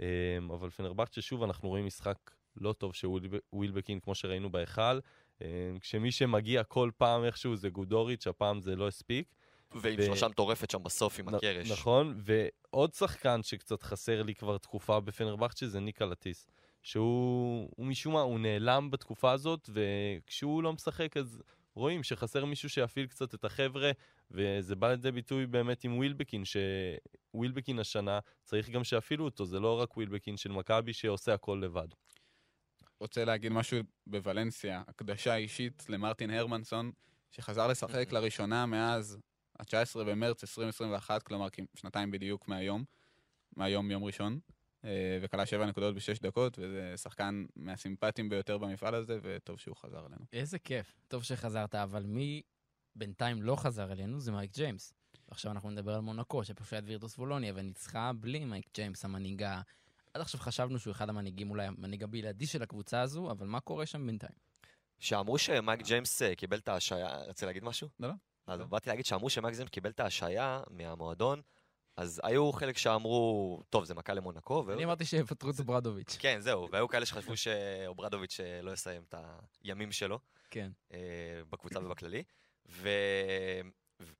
אה, אבל פנרבכצ'ה, שוב, אנחנו רואים משחק לא טוב של וויל- ווילבקין, כמו שראינו בהיכל. אה, כשמי שמגיע כל פעם איכשהו זה גודוריץ', הפעם זה לא הספיק. ועם ו- שלושה מטורפת שם בסוף עם נ- הקרש. נכון, ועוד שחקן שקצת חסר לי כבר תקופה בפנרבכצ'ה זה ניק קלאתיס. שהוא הוא משום מה, הוא נעלם בתקופה הזאת, וכשהוא לא משחק אז רואים שחסר מישהו שיפעיל קצת את החבר'ה, וזה בא לידי ביטוי באמת עם ווילבקין, שווילבקין השנה צריך גם שיפעילו אותו, זה לא רק ווילבקין של מכבי שעושה הכל לבד. רוצה להגיד משהו בוולנסיה, הקדשה אישית למרטין הרמנסון, שחזר לשחק לראשונה מאז ה-19 במרץ 2021, כלומר שנתיים בדיוק מהיום, מהיום יום ראשון, אה, וכלה שבע נקודות בשש דקות, וזה שחקן מהסימפטיים ביותר במפעל הזה, וטוב שהוא חזר אלינו. איזה כיף. טוב שחזרת, אבל מי בינתיים לא חזר אלינו זה מייק ג'יימס. עכשיו אנחנו נדבר על מונקו, שפגשה את וירטוס בולוניה, וניצחה בלי מייק ג'יימס, המנהיג ה... עד עכשיו חשבנו שהוא אחד המנהיגים, אולי המנהיג הבלעדי של הקבוצה הזו, אבל מה קורה שם בינתיים? שאמרו שמייק ג'יימס אה, קיבל את ההשעיה, רצית להגיד משהו? לא, לא. אז לא. באתי להגיד שאמרו ג'יימס קיבל את ההשעיה מהמועדון, אז היו חלק שאמרו, טוב, זה מכה למונקו, אני אמרתי שיפטרו את אוברדוביץ'. כן, זהו, והיו כאלה שחשבו שאוברדוביץ' אה, לא יסיים את הימים שלו. כן. אה, בקבוצה ובכללי.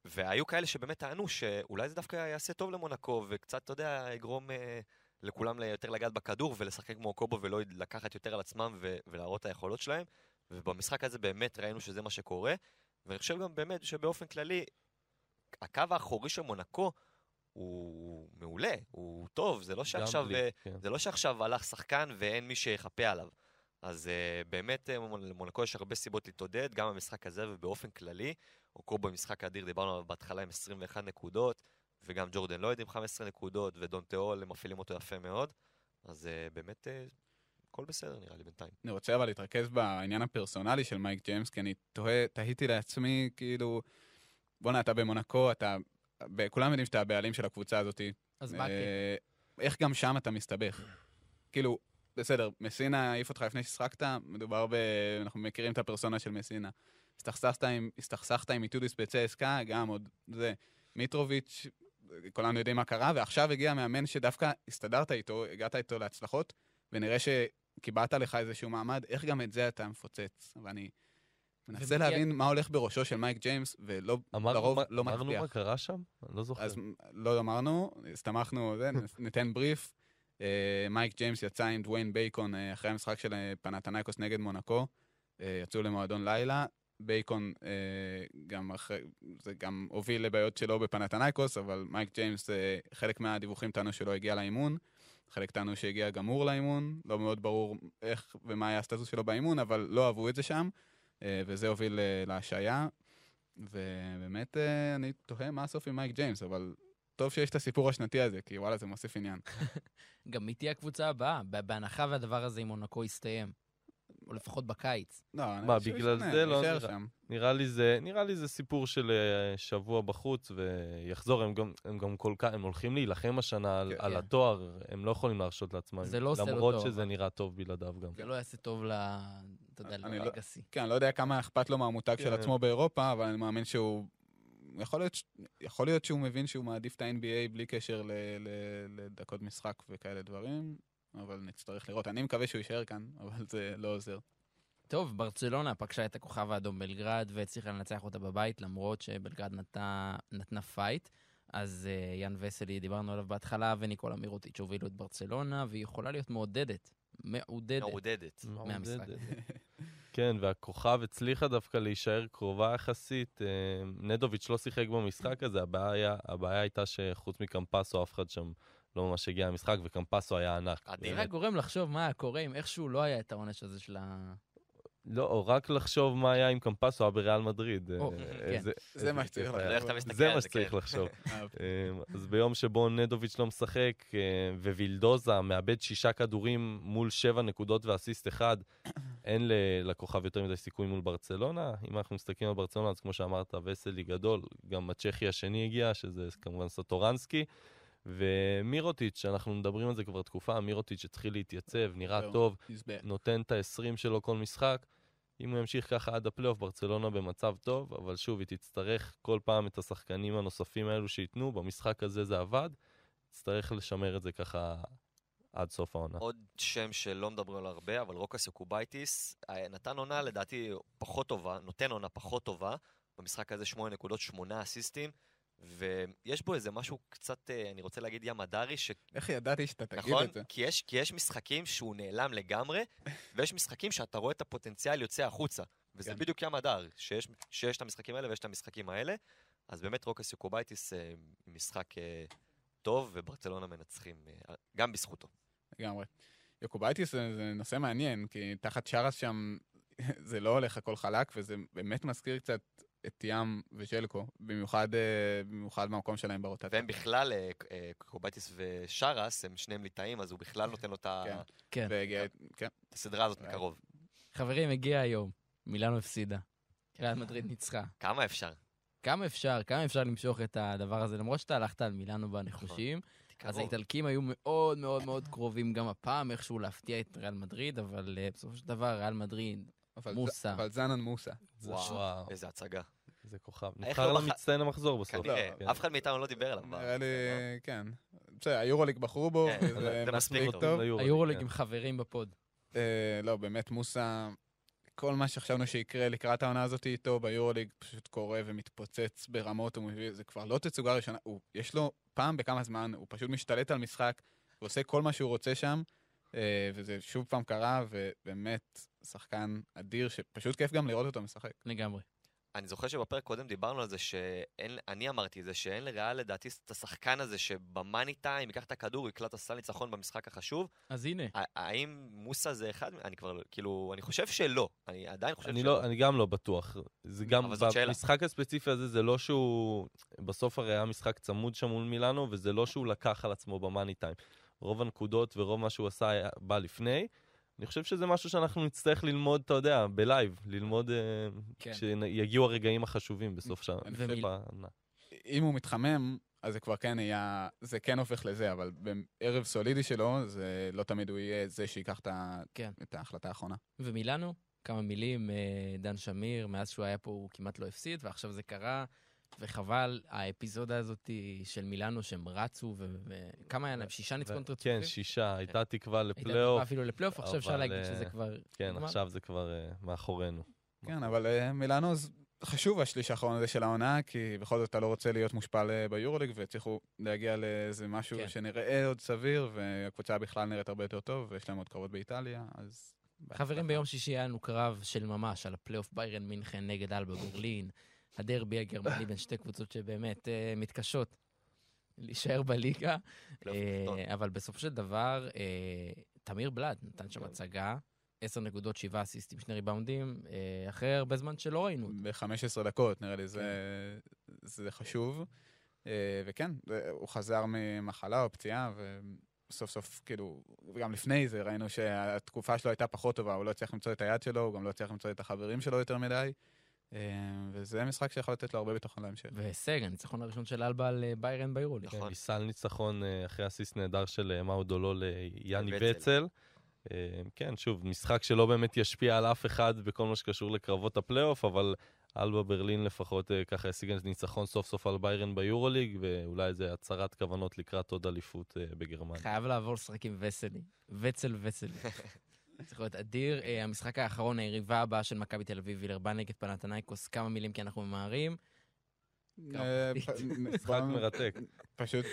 והיו כאלה שבאמת טענו שאולי זה דווקא יעשה טוב למונקו, וקצת, אתה יודע, יגרום אה, לכולם יותר לגעת בכדור ולשחק כמו קובו ולא לקחת יותר על עצמם ולהראות את היכולות שלהם. ובמשחק הזה באמת ראינו שזה מה שקורה, ואני חושב גם באמת שבאופן כללי, הקו האחורי של מונקו הוא מעולה, הוא טוב, זה לא שעכשיו... בלי, אה, כן. זה לא שעכשיו הלך שחקן ואין מי שיחפה עליו. אז uh, באמת uh, למונקו יש הרבה סיבות להתעודד, גם במשחק הזה ובאופן כללי. אוקובו עם משחק אדיר, דיברנו עליו בהתחלה עם 21 נקודות, וגם ג'ורדן לויד עם 15 נקודות, ודון תיאול, הם מפעילים אותו יפה מאוד. אז uh, באמת, uh, הכל בסדר נראה לי בינתיים. אני רוצה אבל להתרכז בעניין הפרסונלי של מייק ג'יימס, כי אני תוהה, תהיתי לעצמי, כאילו, בואנה, אתה במונקו, אתה... כולם יודעים שאתה הבעלים של הקבוצה הזאת. אז מה כן? אה, איך גם שם אתה מסתבך? כאילו, בסדר, מסינה העיף אותך לפני ששחקת, מדובר ב... אנחנו מכירים את הפרסונה של מסינה. הסתכסכת עם, הסתכסכת עם איטודיס בצסקה, גם עוד זה. מיטרוביץ', כולנו יודעים מה קרה, ועכשיו הגיע מאמן שדווקא הסתדרת איתו, הגעת איתו להצלחות, ונראה שקיבלת לך איזשהו מעמד, איך גם את זה אתה מפוצץ? ואני מנסה להבין מה הולך בראשו של מייק ג'יימס, ולא, אמרנו לרוב לא אמרנו מצליח. מה קרה שם? אני לא זוכר. אז לא אמרנו, הסתמכנו, זה, [laughs] ניתן בריף. אה, מייק ג'יימס יצא עם דוויין בייקון אה, אחרי המשחק של אה, פנתנייקוס נגד מונקו. יצאו למועדון לילה. בייקון אה, גם אחרי, זה גם הוביל לבעיות שלו בפנתנייקוס, אבל מייק ג'יימס, אה, חלק מהדיווחים טענו שלא הגיע לאימון, חלק טענו שהגיע גמור לאימון, לא מאוד ברור איך ומה היה הסטטוס שלו באימון, אבל לא אהבו את זה שם, אה, וזה הוביל אה, להשעיה. ובאמת, אה, אני תוהה מה הסוף עם מייק ג'יימס, אבל טוב שיש את הסיפור השנתי הזה, כי וואלה, זה מוסיף עניין. [laughs] גם מי תהיה הקבוצה הבאה, בהנחה והדבר הזה עם מונקו יסתיים. או לפחות בקיץ. לא, אני מה, חושב בגלל זה לא נראה- שם. נראה לי זה, נראה לי זה סיפור של אה, שבוע בחוץ ויחזור, הם גם, הם גם כל כך, הם הולכים להילחם השנה על, כן. על התואר, הם לא יכולים להרשות לעצמם. זה לא עושה לו למרות טוב, שזה אבל- נראה טוב בלעדיו גם. זה לא יעשה טוב ל... אתה יודע, אני לא-. כן, אני לא יודע כמה אכפת לו מהמותג של כן. עצמו באירופה, אבל אני מאמין שהוא... יכול להיות, יכול להיות שהוא מבין שהוא מעדיף את ה-NBA בלי קשר ל, ל, לדקות משחק וכאלה דברים, אבל נצטרך לראות. אני מקווה שהוא יישאר כאן, אבל זה לא עוזר. טוב, ברצלונה פגשה את הכוכב האדום בלגרד והצליחה לנצח אותה בבית, למרות שבלגרד נתנה, נתנה fight. אז אה, יאן וסלי, דיברנו עליו בהתחלה, וניקולה מירוטיץ' הובילו את ברצלונה, והיא יכולה להיות מעודדת. מעודדת. מעודדת. מהמשחק. [laughs] כן, והכוכב הצליחה דווקא להישאר קרובה יחסית. אה, נדוביץ' לא שיחק במשחק הזה, הבעיה, הבעיה הייתה שחוץ מקמפסו אף אחד שם לא ממש הגיע למשחק, וקמפסו היה ענק. זה באמת. רק גורם לחשוב מה היה קורה אם איכשהו לא היה את העונש הזה של ה... לא, או רק לחשוב מה היה עם קמפסו היה בריאל מדריד. אה, כן. איזה- זה מה שצריך כיף לחשוב. זה מה שצריך כן. לחשוב. [laughs] אמ, אז ביום שבו נדוביץ' לא משחק, אה, ווילדוזה מאבד שישה כדורים מול שבע נקודות ואסיסט אחד, [coughs] אין לכוכב יותר מדי סיכוי מול ברצלונה. אם אנחנו מסתכלים על ברצלונה, אז כמו שאמרת, וסלי גדול, גם הצ'כי השני הגיע, שזה כמובן סטורנסקי. ומירוטיץ', אנחנו מדברים על זה כבר תקופה, מירוטיץ' התחיל להתייצב, נראה. טוב. נותן את ה-20 שלו כל משחק. אם הוא ימשיך ככה עד הפלייאוף, ברצלונה במצב טוב, אבל שוב, היא תצטרך כל פעם את השחקנים הנוספים האלו שייתנו, במשחק הזה זה עבד, תצטרך לשמר את זה ככה עד סוף העונה. עוד שם שלא מדברים עליו הרבה, אבל רוקאס יוקובייטיס אה, נתן עונה לדעתי פחות טובה, נותן עונה פחות טובה. במשחק הזה 8 נקודות, 8 אסיסטים, ויש בו איזה משהו קצת, אה, אני רוצה להגיד ים הדרי, ש... איך ידעתי שאתה תגיד נכון? את זה? כי יש, כי יש משחקים שהוא נעלם לגמרי, ויש משחקים שאתה רואה את הפוטנציאל יוצא החוצה. וזה כן. בדיוק ים הדר, שיש, שיש את המשחקים האלה ויש את המשחקים האלה. אז באמת רוקאס יוקובייטיס אה, משחק אה, טוב, וברצלונה מנצחים גם בזכותו. לגמרי. יוקובייטיס זה, זה נושא מעניין, כי תחת שרס שם [laughs] זה לא הולך הכל חלק, וזה באמת מזכיר קצת את ים וז'לקו, במיוחד, אה, במיוחד במקום שלהם ברוטציה. והם בכלל, אה, יוקובייטיס ושרס, הם שניהם ליטאים, אז הוא בכלל נותן לו את כן. כן. כן. הסדרה הזאת מקרוב. חברים, הגיע היום. מילאנו הפסידה. ריאל מדריד ניצחה. כמה אפשר? כמה אפשר, כמה אפשר למשוך את הדבר הזה, למרות שאתה הלכת על מילאנו בנחושים. אז קרוב. האיטלקים היו מאוד מאוד מאוד קרובים גם הפעם, איכשהו להפתיע את ריאל מדריד, אבל בסופו של דבר ריאל מדריד, מוסה. אבל זנן מוסה. זה- וואו, איזה הצגה. איזה כוכב. נבחר לא בח- למצטיין המחזור בסוף. כנראה, כן. אף אחד מאיתנו לא דיבר עליו. נראה לי, לא? כן. בסדר, היורוליג בחרו בו, כן, זה מספיק טוב. היורוליג כן. עם חברים בפוד. אה, לא, באמת מוסה, כל מה שחשבנו שיקרה לקראת העונה הזאת איתו ביורוליג פשוט קורה ומתפוצץ ברמות, הוא מביא, זה כבר לא תצוגה ראשונה, הוא, יש לו פעם בכמה זמן, הוא פשוט משתלט על משחק, ועושה כל מה שהוא רוצה שם, אה, וזה שוב פעם קרה, ובאמת שחקן אדיר, שפשוט כיף גם לראות אותו משחק. לגמרי. אני זוכר שבפרק קודם דיברנו על זה שאין, אני אמרתי את זה, שאין לריאל לדעתי את השחקן הזה שבמאני טיים ייקח את הכדור, יקלט הסל ניצחון במשחק החשוב. אז הנה, האם מוסה זה אחד? אני כבר, לא- כאילו, אני חושב שלא. אני עדיין חושב אני, שלא. לא, אני גם לא בטוח. זה גם. במשחק הספציפי הזה, זה לא שהוא... בסוף הרי היה משחק צמוד שם מול מילאנו, וזה לא שהוא לקח על עצמו במאני טיים. רוב הנקודות ורוב מה שהוא עשה היה, בא לפני. אני חושב שזה משהו שאנחנו נצטרך ללמוד, אתה יודע, בלייב, ללמוד אה, כן. כשיגיעו הרגעים החשובים בסוף ומיל- בעונה. אם הוא מתחמם, אז זה כבר כן יהיה, זה כן הופך לזה, אבל בערב סולידי שלו, זה לא תמיד הוא יהיה זה שייקח את כן. את ההחלטה האחרונה. ומילאנו, כמה מילים, אה, דן שמיר, מאז שהוא היה פה הוא כמעט לא הפסיד, ועכשיו זה קרה, וחבל, האפיזודה הזאת של מילאנו שהם רצו, ו- וכמה היה להם? שישה ניצחונות רצופים? כן, שישה, הייתה תקווה הייתה תקווה לפלייאוף. אפילו לפלייאוף, עכשיו אפשר להגיד שזה אה, כבר... כן. עכשיו זה כבר אה, מאחורינו. כן, אבל אה, מילאנו זה חשוב השליש האחרון הזה של העונה, כי בכל זאת אתה לא רוצה להיות מושפל אה, ביורוליג, והצליחו להגיע לאיזה משהו כן. שנראה עוד סביר, והקבוצה בכלל נראית הרבה יותר טוב, ויש להם עוד קרבות באיטליה, אז... חברים, ביום שישי היה לנו קרב של ממש על הפלייאוף ביירן מינכן נגד אלבה ברלין, הדרבי הגרמני בין שתי קבוצות שבאמת אה, מתקשות להישאר בליגה, תחתון. אבל בסופו של דבר, אה, תמיר בלאט נתן שם הצגה, 10 נקודות, 7 אסיסטים, שני ריבאונדים, אחרי הרבה זמן שלא ראינו אותו. ב-15 דקות, נראה לי, זה, זה חשוב. וכן, הוא חזר ממחלה או פציעה, סוף סוף, כאילו, וגם לפני זה ראינו שהתקופה שלו הייתה פחות טובה, הוא לא הצליח למצוא את היד שלו, הוא גם לא הצליח למצוא את החברים שלו יותר מדי. אה, וזה משחק שיכול לתת לו הרבה ביטחון להמשך. והישג, הניצחון הראשון של אלבה על אה, ביירן ביורוליג. נכון. ניסל ניצחון אה, אחרי אסיסט נהדר של אה, מאודו לו לליאני בצל. אה, כן, שוב, משחק שלא באמת ישפיע על אף אחד בכל מה שקשור לקרבות הפלייאוף, אבל אלבה ברלין לפחות ככה השיגה ניצחון סוף סוף על ביירן ביורוליג, ואולי איזה הצהרת כוונות לקראת עוד אליפות בגרמניה. חייב לעבור לשחק עם וסלי. וצל וסלי. [laughs] צריך להיות אדיר. אה, המשחק האחרון, היריבה הבאה של מכבי תל אביב, וילרבן נגד פנתנייקוס, כמה מילים כי אנחנו ממהרים. אה, [laughs] משחק מרתק. פשוט...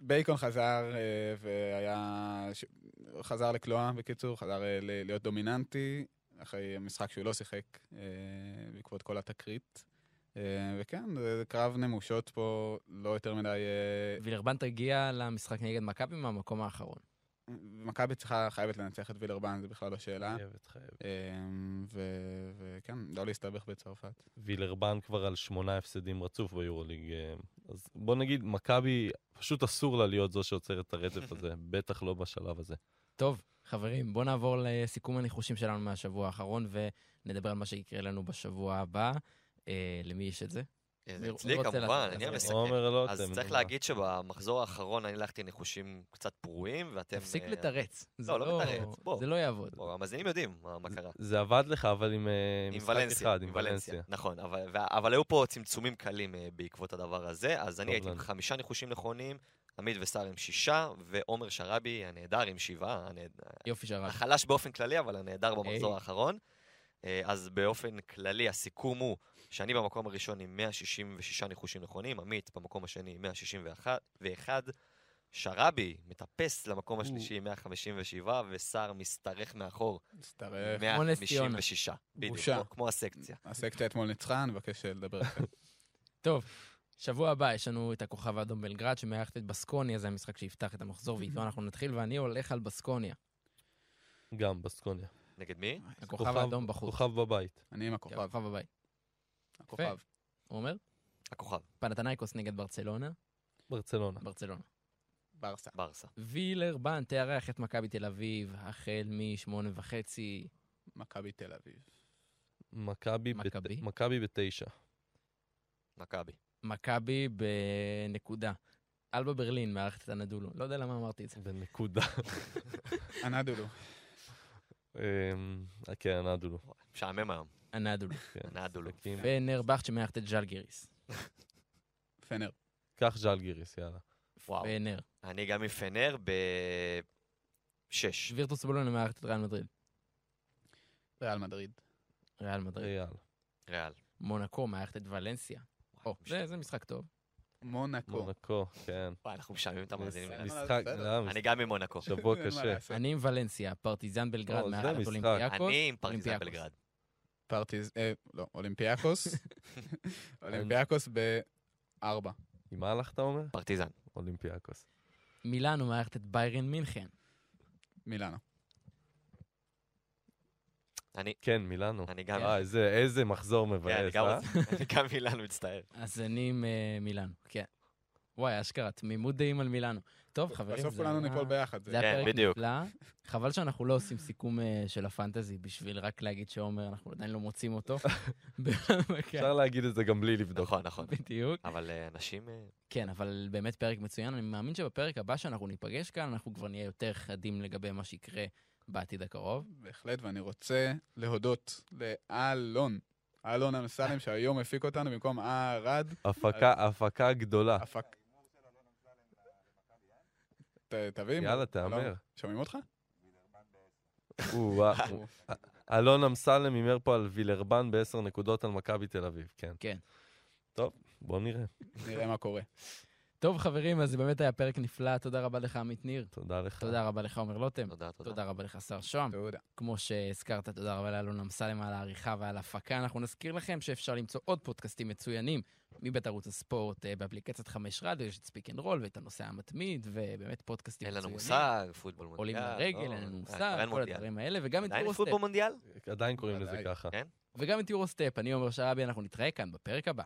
בייקון חזר אה, והיה... חזר לקלוע, בקיצור, חזר להיות דומיננטי, אחרי משחק שהוא לא שיחק בעקבות כל התקרית. וכן, זה קרב נמושות פה, לא יותר מדי... וילרבן תגיע למשחק נגד מכבי מהמקום האחרון. מכבי צריכה, חייבת לנצח את וילרבן, זה בכלל לא שאלה. חייבת, חייבת. אה, ו- וכן, לא להסתבך בצרפת. וילרבן כבר על שמונה הפסדים רצוף ביורוליג. אה, אז בוא נגיד, מכבי, פשוט אסור לה להיות זו שעוצרת את הרצף הזה, [laughs] בטח לא בשלב הזה. טוב, חברים, בואו נעבור לסיכום הניחושים שלנו מהשבוע האחרון, ונדבר על מה שיקרה לנו בשבוע הבא. אה, למי יש את זה? אה, אצלי כמובן? אני המסכם. עומר. אז צריך נו, להגיד שבמחזור האחרון אני הלכתי ניחושים קצת פרועים, ואתם... תפסיק אה, לתרץ. זה לא, לא מתרץ, בוא. זה לא יעבוד. המאזינים יודעים מה קרה. זה עבד לך, אבל עם אה, משחק אחד, עם ולנסיה. נכון, אבל, היו פה צמצומים קלים בעקבות הדבר הזה, אז אני הייתי עם. חמישה ניחושים נכונים, עמית וסער עם שישה, ועומר שראבי הנהדר עם שבעה, הנהד- יופי שרק. החלש באופן כללי, אבל הנהדר במחזור היי. האחרון. אז באופן כללי הסיכום הוא שאני במקום הראשון עם 166 ניחושים נכונים, עמית במקום השני עם 161, שראבי מטפס למקום השלישי עם 157, וסער משתרך מאחור ציונה. 156. בדיוק, בושה. כמו- כמו הסקציה. הסקציה אתמול ניצחה, אני מבקש לדבר איתכם. [laughs] טוב, שבוע הבא יש לנו את הכוכב האדום בלגרד שמארחת את בסקוניה, זה המשחק שיפתח את המחזור, ואיתו אנחנו נתחיל, ואני הולך על בסקוניה. גם בסקוניה. נגד מי? הכוכב האדום בחוץ. כוכב בבית. אני עם הכוכב. הכוכב בבית. הכוכב. הוא אומר? הכוכב, פנתנייקוס נגד ברצלונה, ברצלונה. ברצלונה. ברסה. ברסה. וילרבן תארח את מכבי תל אביב החל משמונה וחצי. מכבי תל אביב. מכבי בת- מכבי? מכבי בתשע. מכבי. מכבי בנקודה. אלבה ברלין מארחת את הנדולו. לא יודע למה אמרתי את זה. בנקודה. אנדולו. אמ, כן, נדולו. משעמם היום. הנדולו. כן, נדולו. משחקים. ונרבכט שמארחת את ז'לגיריס. פנר. קח ז'לגיריס, יאללה. וואו. ונר. אני גם עם פנר בשש. וירטוס בולונה מארחת את ריאל מדריד. ריאל מדריד. ריאל מדריד. ריאל. ריאל. מונקו מארחת את ולנסיה. זה משחק טוב. מונקו. מונקו, כן. וואי, אנחנו משעממים את המאזינים. משחק, בסדר. לא, אני גם עם מונקו. שבוע קשה. אני עם ולנסיה, פרטיזן בלגרד את משחק. אולימפיאקוס. אני עם פרטיזן. בלגרד. פרטיז... אה, לא, אולימפיאקוס. [laughs] [laughs] אולימפיאקוס בארבע. עם מה הלכת, אומר? פרטיזן. אולימפיאקוס. מילאנו מארחת את ביירן מינכן. מילאנו. אני כן, מילאנו. אני גם... אה, איזה- איזה מחזור כן, אני מבאס, גם אה? רוצה- אני גם מילאנו מצטער. אז אני עם אה, מילאנו, כן. וואי, אשכרה, תמימות דעים על מילאנו. טוב, חברים, בסוף כולנו ניפול ביחד. זה היה כן, פרק בדיוק. נפלא. חבל שאנחנו לא עושים סיכום אה, של הפנטזי, בשביל רק להגיד שעומר, אנחנו עדיין לא מוצאים אותו. כן, [laughs] אפשר להגיד את זה גם בלי לבדוק. נכון, נכון. בדיוק. אבל אה, אנשים... אה, כן, אבל באמת פרק מצוין. אני מאמין שבפרק הבא שאנחנו ניפגש כאן, אנחנו כבר נהיה יותר חדים לגבי מה שיקרה בעתיד הקרוב. בהחלט, ואני רוצה להודות לאלון. אלון אמסלם, שהיום הפיק אותנו במקום ערד. הפקה, הפקה גדולה. הפק... ת- תביא. יאללה, אלון, תהמר. שומעים אותך? אלון אמסלם הימר פה על וילרבן בעשר נקודות על מכבי תל אביב, כן. כן. טוב, בוא נראה. נראה מה קורה. טוב, חברים, אז זה באמת היה פרק נפלא. תודה רבה לך, עמית ניר. תודה לך. תודה רבה לך, עומר לוטם. תודה, תודה. תודה רבה לך, שר שוהם. תודה. כמו שהזכרת, תודה רבה לאלון אמסלם על העריכה ועל ההפקה. אנחנו נזכיר לכם שאפשר למצוא עוד פודקאסטים מצוינים מבית ערוץ הספורט אה, באפליקציית חמש רדיו, יש את ספיק אנד רול ואת הנושא המתמיד, ובאמת פודקאסטים אין מצוינים. לנו מושג, פוטבול מונדיאל. עולים לרגל, לא, אין לנו אה, מושג, אין כל. הדברים האלה, וגם את עדיין. פוטבול מונדיאל? עדיין קוראים לזה. ככה. כן? וגם את יורוסטפ. אני עומר שרעבי, אנחנו נתראה כאן בפרק הבא.